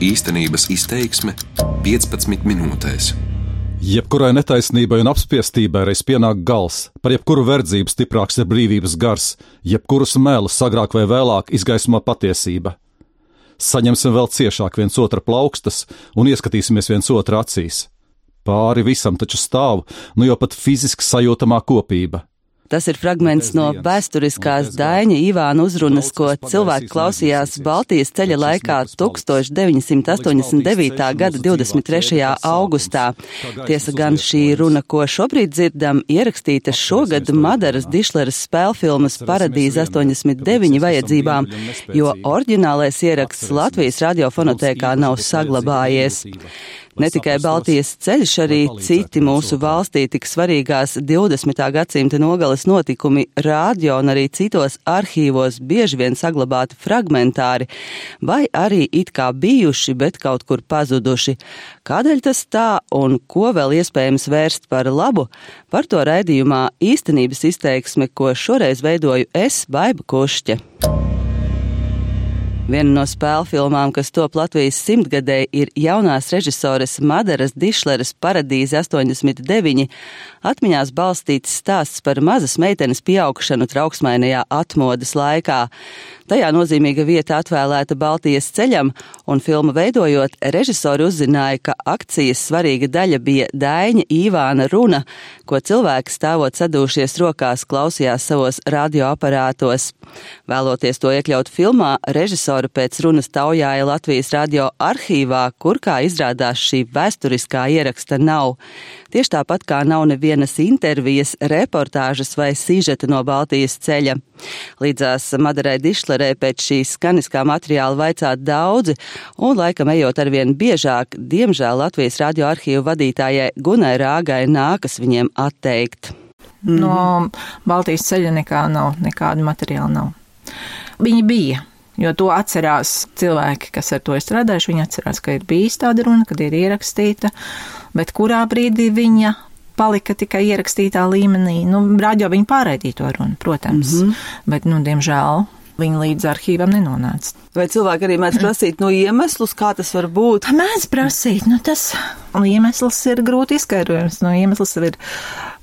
Īstenības izteiksme 15 minūtēs. Jebkurai netaisnībai un apspiestībai reiz pienāk gals, par jebkuru verdzību stiprāks ir brīvības gars, jebkurus melus agrāk vai vēlāk izgaismo patiesība. Saņemsim vēl ciešāk viens otra plaukstas un ieskatīsimies viens otra acīs. Pāri visam taču stāv, nu jau pat fiziski sajūtamā kopība Tas ir fragments no vēsturiskās Daņa Ivāna uzrunas, ko cilvēki klausījās Baltijas ceļa laikā 1989. gada 23. augustā. Tiesa gan šī runa, ko šobrīd dzirdam, ierakstīta šogad Madaras Dišleras spēlfilmas Paradīze 89 vajadzībām, jo oriģinālais ieraksts Latvijas radiofonotēkā nav saglabājies. Ne tikai Baltijas ceļš, arī citi mūsu valstī tik svarīgās 20. gadsimta nogales notikumi rādio un arī citos arhīvos bieži vien saglabāti fragmentāri, vai arī it kā bijuši, bet kaut kur pazuduši. Kādēļ tas tā un ko vēl iespējams vērst par labu? Par to raidījumā īstenības izteiksme, ko šoreiz veidoju es, Baiba Kušķe. Viena no spēļu filmām, kas top Latvijas simtgadē, ir jaunās režisoras Madaras Dišleres Paradīze 89. Atmiņās balstīts stāsts par mazas meitenes pieaugšanu trauksmainajā atmodas laikā. Tajā nozīmīga vieta atvēlēta Baltijas ceļam, un filmu veidojot, režisori uzzināja, ka akcijas svarīga daļa bija Daiņa Īvāna runa, ko cilvēki stāvot sadūšies rokās klausījās savos radioaparātos. Vēloties to iekļaut filmā, režisori pēc runas taujāja Latvijas radio arhīvā, kur, kā izrādās, šī vēsturiskā ieraksta nav. Tieši tāpat kā nav nevienas intervijas, reportāžas vai sižeta no Baltijas ceļa. Līdzās Madarai Dišlerē pēc šīs skaniskā materiāla vaicāt daudzi, un laikam ejot arvien biežāk, diemžēl Latvijas radioarkīvu vadītājai Gunai Rāgai nākas viņiem atteikt. No Baltijas ceļa nekā nav, nekāda materiāla nav. Viņi bija, jo to atcerās cilvēki, kas ar to ir strādājuši. Viņi atcerās, ka ir bijis tāda runa, kad ir ierakstīta, bet kurā brīdī viņa palika tikai ierakstītā līmenī. Nu, radio viņi pārraidīja to runu, protams, mm -hmm. bet, nu, diemžēl. Viņa līdz arhīvam nenonāca. Vai cilvēki arī mēdz prasīt no nu, iemeslus, kā tas var būt? Mēdz prasīt, nu tas iemesls ir grūti izskaidrojams. Nu, iemesls ir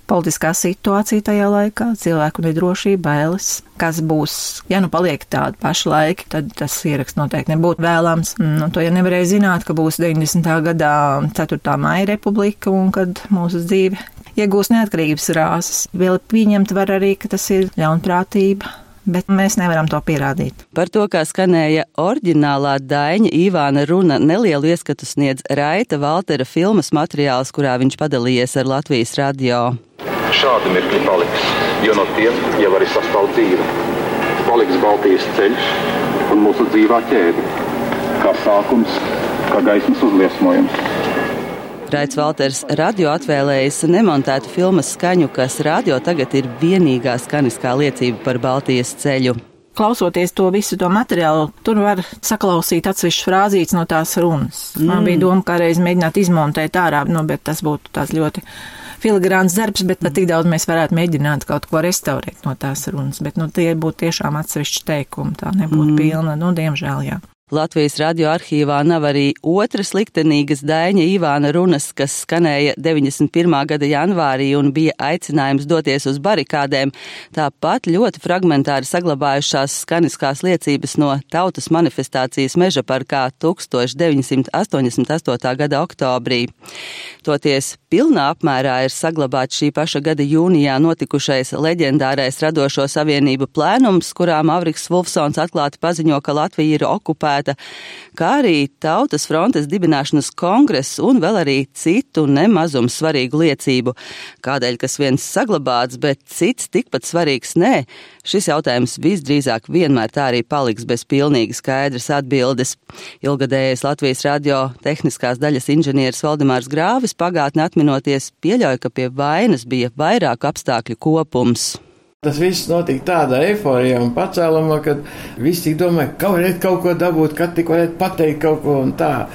politiskā situācija tajā laikā, cilvēku nedrošība, bailes. Kas būs, ja nu paliek tādi paši laiki, tad tas ieraksts noteikti nebūtu vēlams. Nu, to jau nevarēja zināt, ka būs 90. gadā 4. maija republika un kad mūsu dzīve iegūs neatkarības rāsas. Vēl pieņemt var arī, ka tas ir ļaunprātība bet mēs nevaram to pierādīt. Par to, kā skanēja oriģinālā Daņa Ivāna runa, nelielu ieskatu sniedz Raita Valtera filmas materiāls, kurā viņš padalījies ar Latvijas radio. Šādi mirkļi paliks, jo no tiem jau arī sastāv dzīve. Paliks Baltijas ceļš un mūsu dzīvā ķēde, kā sākums, kā gaismas uzliesmojums. Raits Valters radio atvēlējis nemontētu filmas skaņu, kas radio tagad ir vienīgā skaniskā liecība par Baltijas ceļu. Klausoties to visu to materiālu, tur var saklausīt atsevišķas frāzītes no tās runas. Mm. Man bija doma, kā reiz mēģināt izmontēt ārā, nu, bet tas būtu tāds ļoti filigrāns darbs, bet mm. tik daudz mēs varētu mēģināt kaut ko restaurēt no tās runas. Bet, nu, tie būtu tiešām atsevišķi teikumi, tā nebūtu mm. pilna, nu, diemžēl, jā. Latvijas radioarkīvā nav arī otras liktenīgas Daņa Ivāna runas, kas skanēja 91. gada janvārī un bija aicinājums doties uz barikādēm. Tāpat ļoti fragmentāri saglabājušās skaniskās liecības no tautas manifestācijas meža parkā 1988. gada oktobrī. Toties pilnā apmērā ir saglabāts šī paša gada jūnijā notikušais leģendārais radošo savienību plēnums, kurā Mavriks Vulfsons atklāti paziņo, ka Latvija ir okupēta okupēta, kā arī Tautas frontes dibināšanas kongress un vēl arī citu nemazum svarīgu liecību. Kādēļ kas viens saglabāts, bet cits tikpat svarīgs nē, šis jautājums visdrīzāk vienmēr tā arī paliks bez pilnīgi skaidras atbildes. Ilgadējais Latvijas radio tehniskās daļas inženieris Valdemārs Grāvis pagātni atminoties pieļauj, ka pie vainas bija vairāku apstākļu kopums. Tas viss notika tādā eiforijā un pacēlumā, kad visi domāja, ka varētu kaut ko dabūt, kad tik varētu pateikt kaut ko un tā.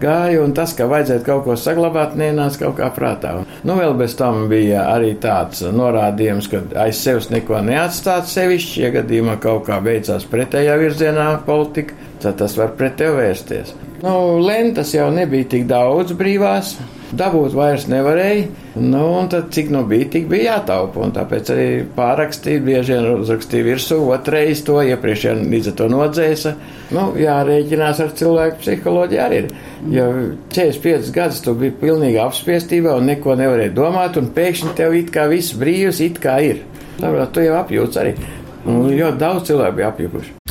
Gāja, un tas, ka vajadzētu kaut ko saglabāt, nenāca kaut kā prātā. Nu, vēl bez tam bija arī tāds norādījums, ka aiz sevis neko neatstāt sevišķi, ja gadījumā kaut kā beidzās pretējā virzienā politika, tad tas var pret tevi vērsties. Nu, lentas jau nebija tik daudz brīvās, dabūt vairs nevarēja. Nu, un tad, cik nu bija, tik bija jātaupa. Un tāpēc arī pārrakstīja, bieži vien uzrakstīja virsū, otrais to iepriekšējā līdz ar to nodzēsa. Nu, jārēķinās ar cilvēku psiholoģiju arī. Ir. Jo 45 gadus tu biji pilnīgi apspiestībā un neko nevarēji domāt, un pēkšņi tev it kā viss brīvs, it kā ir. Tāpēc tu jau apjūts arī. Un ļoti daudz cilvēku bija apjukuši.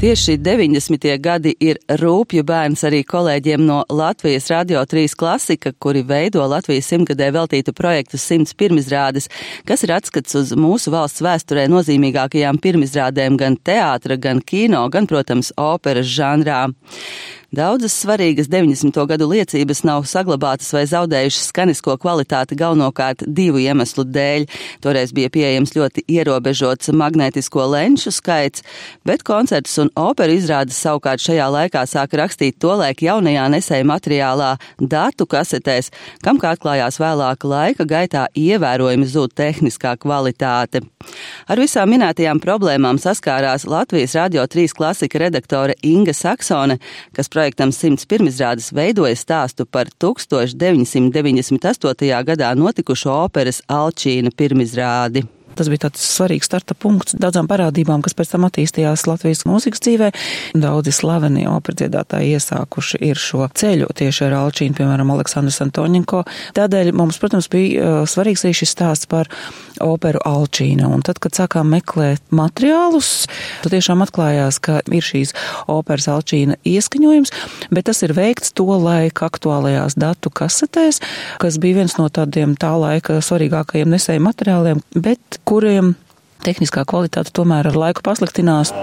Tieši 90. gadi ir rūpju bērns arī kolēģiem no Latvijas Radio 3 klasika, kuri veido Latvijas simtgadē veltītu projektu simts pirmizrādes, kas ir atskats uz mūsu valsts vēsturē nozīmīgākajām pirmizrādēm gan teātra, gan kino, gan, protams, operas žanrā. Daudzas svarīgas 90. gadu liecības nav saglabātas vai zaudējušas skanisko kvalitāti galvenokārt divu iemeslu dēļ. Toreiz bija pieejams ļoti ierobežots magnētisko lenču skaits, bet koncertus un operu izrādes savukārt šajā laikā sāka rakstīt tolaik jaunajā nesēja materiālā datu kasetēs, kam kā atklājās vēlāk laika gaitā ievērojami zūd tehniskā kvalitāte. Ar visām minētajām problēmām saskārās Latvijas Radio 3 klasika redaktore Inga Saksone, kas projektam 101 izrādes veidoja stāstu par 1998. gadā notikušo operas Alčīna pirmizrādi. Tas bija tāds svarīgs starta punkts daudzām parādībām, kas pēc tam attīstījās Latvijas mūzikas dzīvē. Daudzi slaveni operadziedātāji iesākuši ir šo ceļu tieši ar Alčīnu, piemēram, Aleksandrs Antoņenko. Tādēļ mums, protams, bija uh, svarīgs arī šis stāsts par operu Alčīna. Un tad, kad sākām meklēt materiālus, tad tiešām atklājās, ka ir šīs operas Alčīna ieskaņojums, bet tas ir veikts to laika aktuālajās datu kasetēs, kas bija viens no tādiem tā laika svarīgākajiem nesēju materiāliem, bet kuriem tehniskā kvalitāte tomēr ar laiku pasliktinās.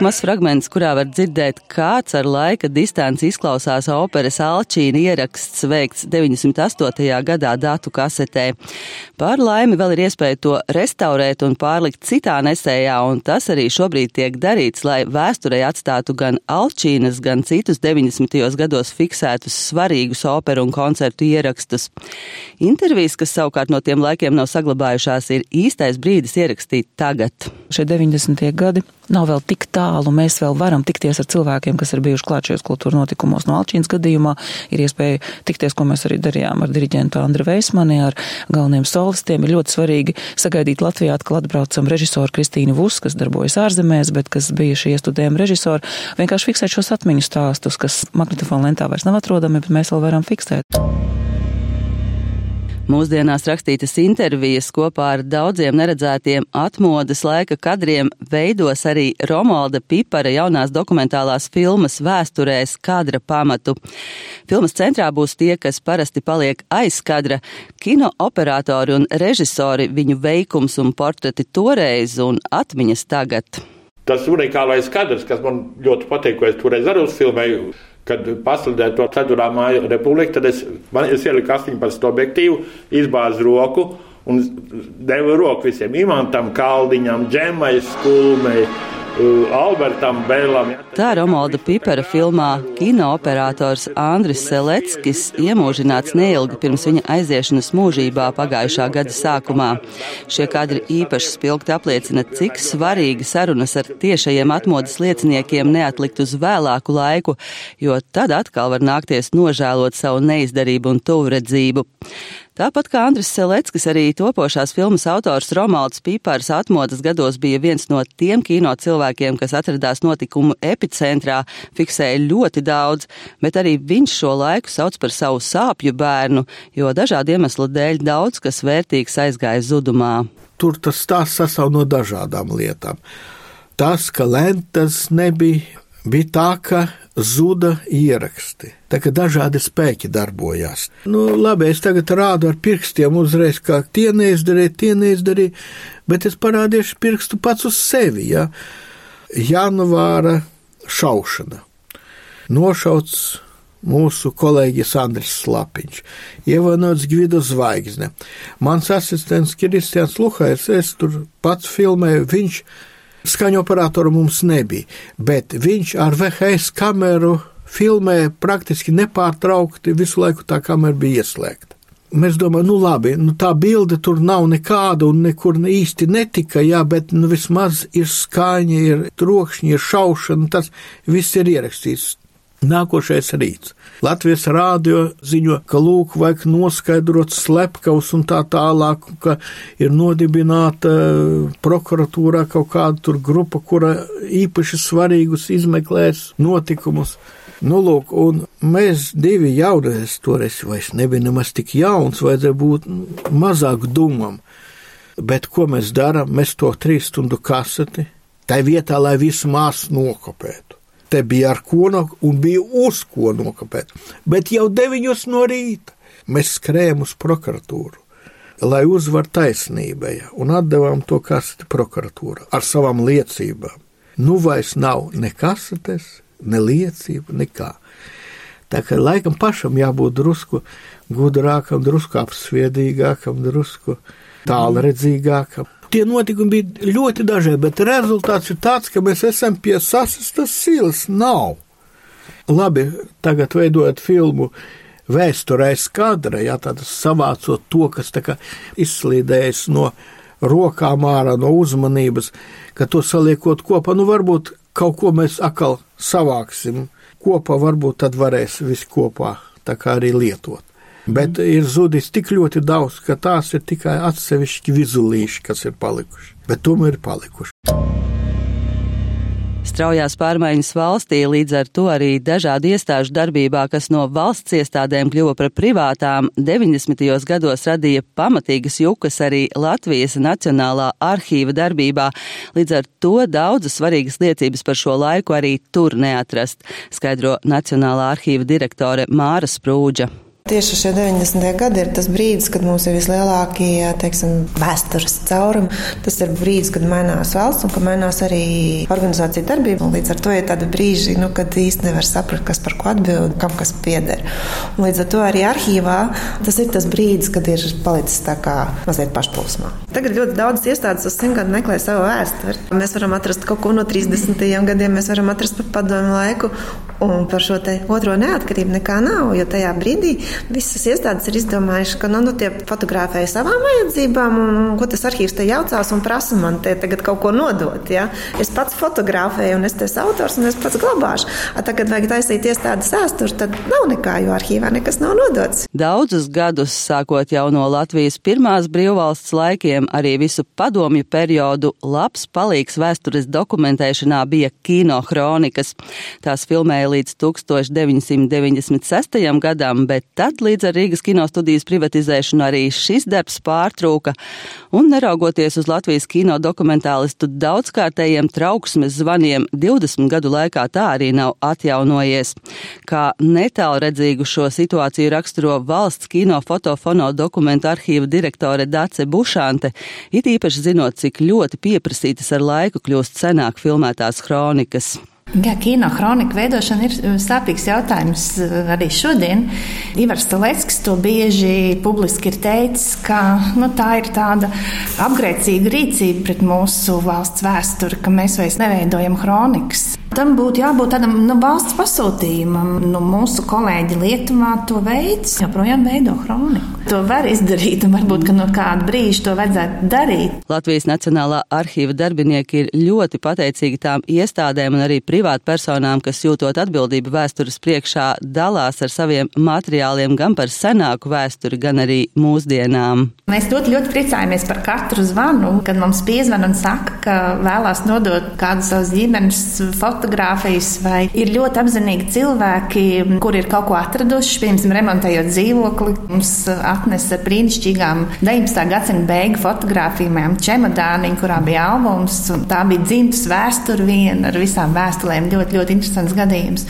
Lūk, mazs fragments, kurā var dzirdēt, kāds ar laika distanci izklausās operas Alčīna ieraksts veikts 98. gadā datu kasetē. Pār laimi vēl ir iespēja to restaurēt un pārlikt citā nesējā, un tas arī šobrīd tiek darīts, lai vēsturē atstātu gan Alčīnas, gan citus 90. gados fiksētus svarīgus operu un koncertu ierakstus. Intervijas, kas savukārt no tiem laikiem nav saglabājušās, ir īstais brīdis ierakstīt tagad. Šie 90. gadi nav vēl tik tālu. Mēs vēl varam tikties ar cilvēkiem, kas ir bijuši klāt šajos kultūra notikumos. No Alčīnas gadījumā ir iespēja tikties, ko mēs arī darījām ar diriģentu Andru Veismani, ar galveniem solistiem. Ir ļoti svarīgi sagaidīt Latvijā, atkal atbraucam režisoru Kristīnu Vus, kas darbojas ārzemēs, bet kas bija šie studējumi režisori. Vienkārši fiksēt šos atmiņu stāstus, kas magnetofona lentā vairs nav atrodami, bet mēs vēl varam fiksēt. Mūsdienās rakstītas intervijas kopā ar daudziem neredzētiem atmodas laika kadriem veidos arī Romalda Pipara jaunās dokumentālās filmas vēsturēs kadra pamatu. Filmas centrā būs tie, kas parasti paliek aiz kadra - kino operatori un režisori, viņu veikums un portreti toreiz un atmiņas tagad. Tas unikālais kadrs, kas man ļoti patīk, ko es toreiz arī uzfilmēju, kad pasludēja to ceturtā māja republiku, tad es, man, es ieliku 18 objektīvu, izbāzu roku un devu roku visiem imantam, kaldiņam, džemai, skulmei. Albertam Bēlam. Tā Romalda Pipera filmā kinooperators Andris Seleckis iemūžināts neilgi pirms viņa aiziešanas mūžībā pagājušā gada sākumā. Šie kadri īpaši spilgti apliecina, cik svarīgi sarunas ar tiešajiem atmodas lieciniekiem neatlikt uz vēlāku laiku, jo tad atkal var nākties nožēlot savu neizdarību un tuvredzību. Tāpat kā Andris Seleckis, arī topošās filmas autors Romalds Pīpārs atmodas gados bija viens no tiem kino cilvēkiem, kas atradās notikumu epicentrā, fiksēja ļoti daudz, bet arī viņš šo laiku sauc par savu sāpju bērnu, jo dažādu iemeslu dēļ daudz kas vērtīgs aizgāja zudumā. Tur tas stāsts sastāv no dažādām lietām. Tas, ka lentas nebija, bija tā, ka zuda ieraksti. Tā kā dažādi spēki darbojās. Nu, labi, es tagad rādu ar pirkstiem uzreiz, kā tie neizdarīja, tie neizdarīja, bet es parādīšu pirkstu pats uz sevi. Ja? Janvāra šaušana. Nošauts mūsu kolēģis Andris Slapiņš, ievainots Gvido zvaigzne. Mans asistents Kristians Luhais, es tur pats filmēju, viņš Skaņu operatoru mums nebija, bet viņš ar VHS kameru filmēja praktiski nepārtraukti, visu laiku tā kamera bija ieslēgta. Mēs domājam, nu labi, nu tā bilde tur nav nekāda un nekur īsti netika, jā, bet nu vismaz ir skaņa, ir trokšņi, ir šaušana, tas viss ir ierakstīts. Nākošais rīts. Latvijas rādio ziņo, ka lūk, vajag noskaidrot slepkavus un tā tālāk, ka ir nodibināta prokuratūrā kaut kāda tur grupa, kura īpaši svarīgus izmeklēs notikumus. Nu, lūk, un mēs divi jaunies, toreiz vairs nebija nemaz tik jauns, vajadzēja būt mazāk dumam. Bet ko mēs darām? Mēs to trīs stundu kaseti, tai vietā, lai visu māsu nokopētu. Te bija ar ko no, un bija uz ko nokopēt. Bet jau deviņos no rīta mēs skrējām uz prokuratūru, lai uzvar taisnībai, un atdevām to kaseti prokuratūra ar savām liecībām. Nu vairs nav ne kasetes, ne liecība, nekā. Tā kā laikam pašam jābūt drusku gudrākam, drusku apsviedīgākam, drusku tālredzīgākam. Tie notikumi bija ļoti dažādi, bet rezultāts ir tāds, ka mēs esam pie sasistas silas. Nav. Labi, tagad veidojot filmu vēsturē skadra, jā, tādas savācot to, kas tā kā izslīdējis no rokām ārā, no uzmanības, ka to saliekot kopā, nu varbūt kaut ko mēs atkal savāksim kopā, varbūt tad varēs visi kopā tā kā arī lietot. Bet ir zudis tik ļoti daudz, ka tās ir tikai atsevišķi vizulīši, kas ir palikuši, bet tomēr ir palikuši. Straujās pārmaiņas valstī līdz ar to arī dažādu iestāžu darbībā, kas no valsts iestādēm kļuva par privātām, 90. gados radīja pamatīgas jukas arī Latvijas Nacionālā arhīva darbībā. Līdz ar to daudzas svarīgas liecības par šo laiku arī tur neatrast, skaidro Nacionālā arhīva direktore Māra Sprūģa. Tieši šie 90. gadi ir tas brīdis, kad mums ir vislielākie teiksim, vēstures caurumi. Tas ir brīdis, kad mainās valsts un kad mainās arī organizācija darbība. Un līdz ar to ir tādi brīži, nu, kad īsti nevar saprast, kas par ko atbild, kam kas pieder. Un līdz ar to arī arhīvā tas ir tas brīdis, kad ir palicis tā kā mazliet pašplūsmā. Tagad ļoti daudz iestādes uz simt gadu meklē savu vēsturi. Mēs varam atrast kaut ko no 30. gadiem, mēs varam atrast par padomu laiku. Un par šo otro neatkarību nekā nav, jo tajā brīdī visas iestādes ir izdomājušas, ka nu, nu, tie fotografēja savām vajadzībām, un ko tas arhīvs te jaucās un prasa man te tagad kaut ko nodot. Ja? Es pats fotografēju, un es te esmu autors, un es pats glabāšu. A, tagad vajag taisīt iestādes vēsturi, tad nav nekā, jo arhīvā nekas nav nodots. Daudzus gadus, sākot jau no Latvijas pirmās brīvvalsts laikiem, arī visu padomju periodu labs palīgs vēstures dokumentēšanā bija kino kronikas. Tās filmēja līdz 1996. gadam, bet tad līdz ar Rīgas kinostudijas privatizēšanu arī šis darbs pārtrūka, un neraugoties uz Latvijas kino dokumentālistu daudzkārtējiem trauksmes zvaniem, 20 gadu laikā tā arī nav atjaunojies. Kā netālredzīgu šo situāciju raksturo valsts kino fotofono dokumentu arhīva direktore Dace Bušante, it īpaši zinot, cik ļoti pieprasītas ar laiku kļūst senāk filmētās kronikas. Jā, kino kronika veidošana ir uh, sāpīgs jautājums uh, arī šodien. Ivars Staleckis to bieži publiski ir teicis, ka nu, tā ir tāda apgrēcīga rīcība pret mūsu valsts vēsturi, ka mēs vairs neveidojam kronikas. Tam būtu jābūt tādam nu, valsts pasūtījumam. Nu, mūsu kolēģi Lietuvā to veids, joprojām veido kroniku. To var izdarīt, un varbūt no kāda brīža to vajadzētu darīt. Latvijas Nacionālā arhīva darbinieki ir ļoti pateicīgi tām iestādēm un arī privātpersonām, kas jūtot atbildību vēstures priekšā, dalās ar saviem materiāliem gan par senāku vēsturi, gan arī mūsdienām. Mēs ļoti, ļoti priecājamies par katru zvanu, kad mums piezvan un saka, ka vēlās nodot kādu savas ģimenes fotogrāfijas, vai ir ļoti apzinīgi cilvēki, kuri ir kaut ko atraduši, piemēram, remontējot dzīvokli. Mums atnesa ar brīnišķīgām 19. gadsimta beigu fotografijām čemodāniņu, kurā bija albums, tā bija dzimtas vēsture viena ar visām vēstulēm. Ļoti, ļoti interesants gadījums.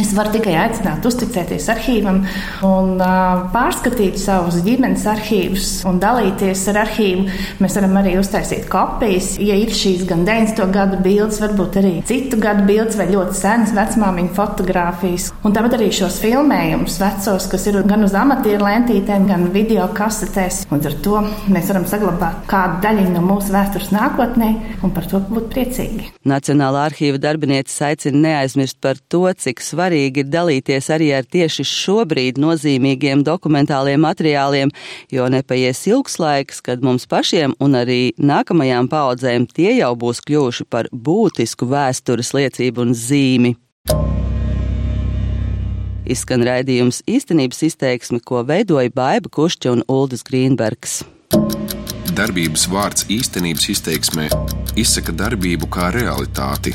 Es varu tikai aicināt uzticēties arhīvam un uh, pārskatīt savus ģimenes arhīvus un dalīties ar arhīvu. Mēs varam arī uztaisīt kopijas, ja ir šīs gan 90. gadu bildes, varbūt arī citu gadu bildes vai ļoti senas vecmāmiņu fotogrāfijas. Un tāpat arī šos filmējumus vecos, kas ir gan uz amatieru lentītēm, gan video kasetēs. Un ar to mēs varam saglabāt kādu daļu no mūsu vēstures nākotnē un par to būt priecīgi. Nacionālā arhīva darbiniece aicina neaizmirst par to, cik svarīgi svarīgi ir dalīties arī ar tieši šobrīd nozīmīgiem dokumentāliem materiāliem, jo nepaies ilgs laiks, kad mums pašiem un arī nākamajām paudzēm tie jau būs kļuvuši par būtisku vēstures liecību un zīmi. Izskan raidījums īstenības izteiksme, ko veidoja Baiva Kušķa un Uldis Grīnbergs. Darbības vārds īstenības izteiksmē izsaka darbību kā realitāti.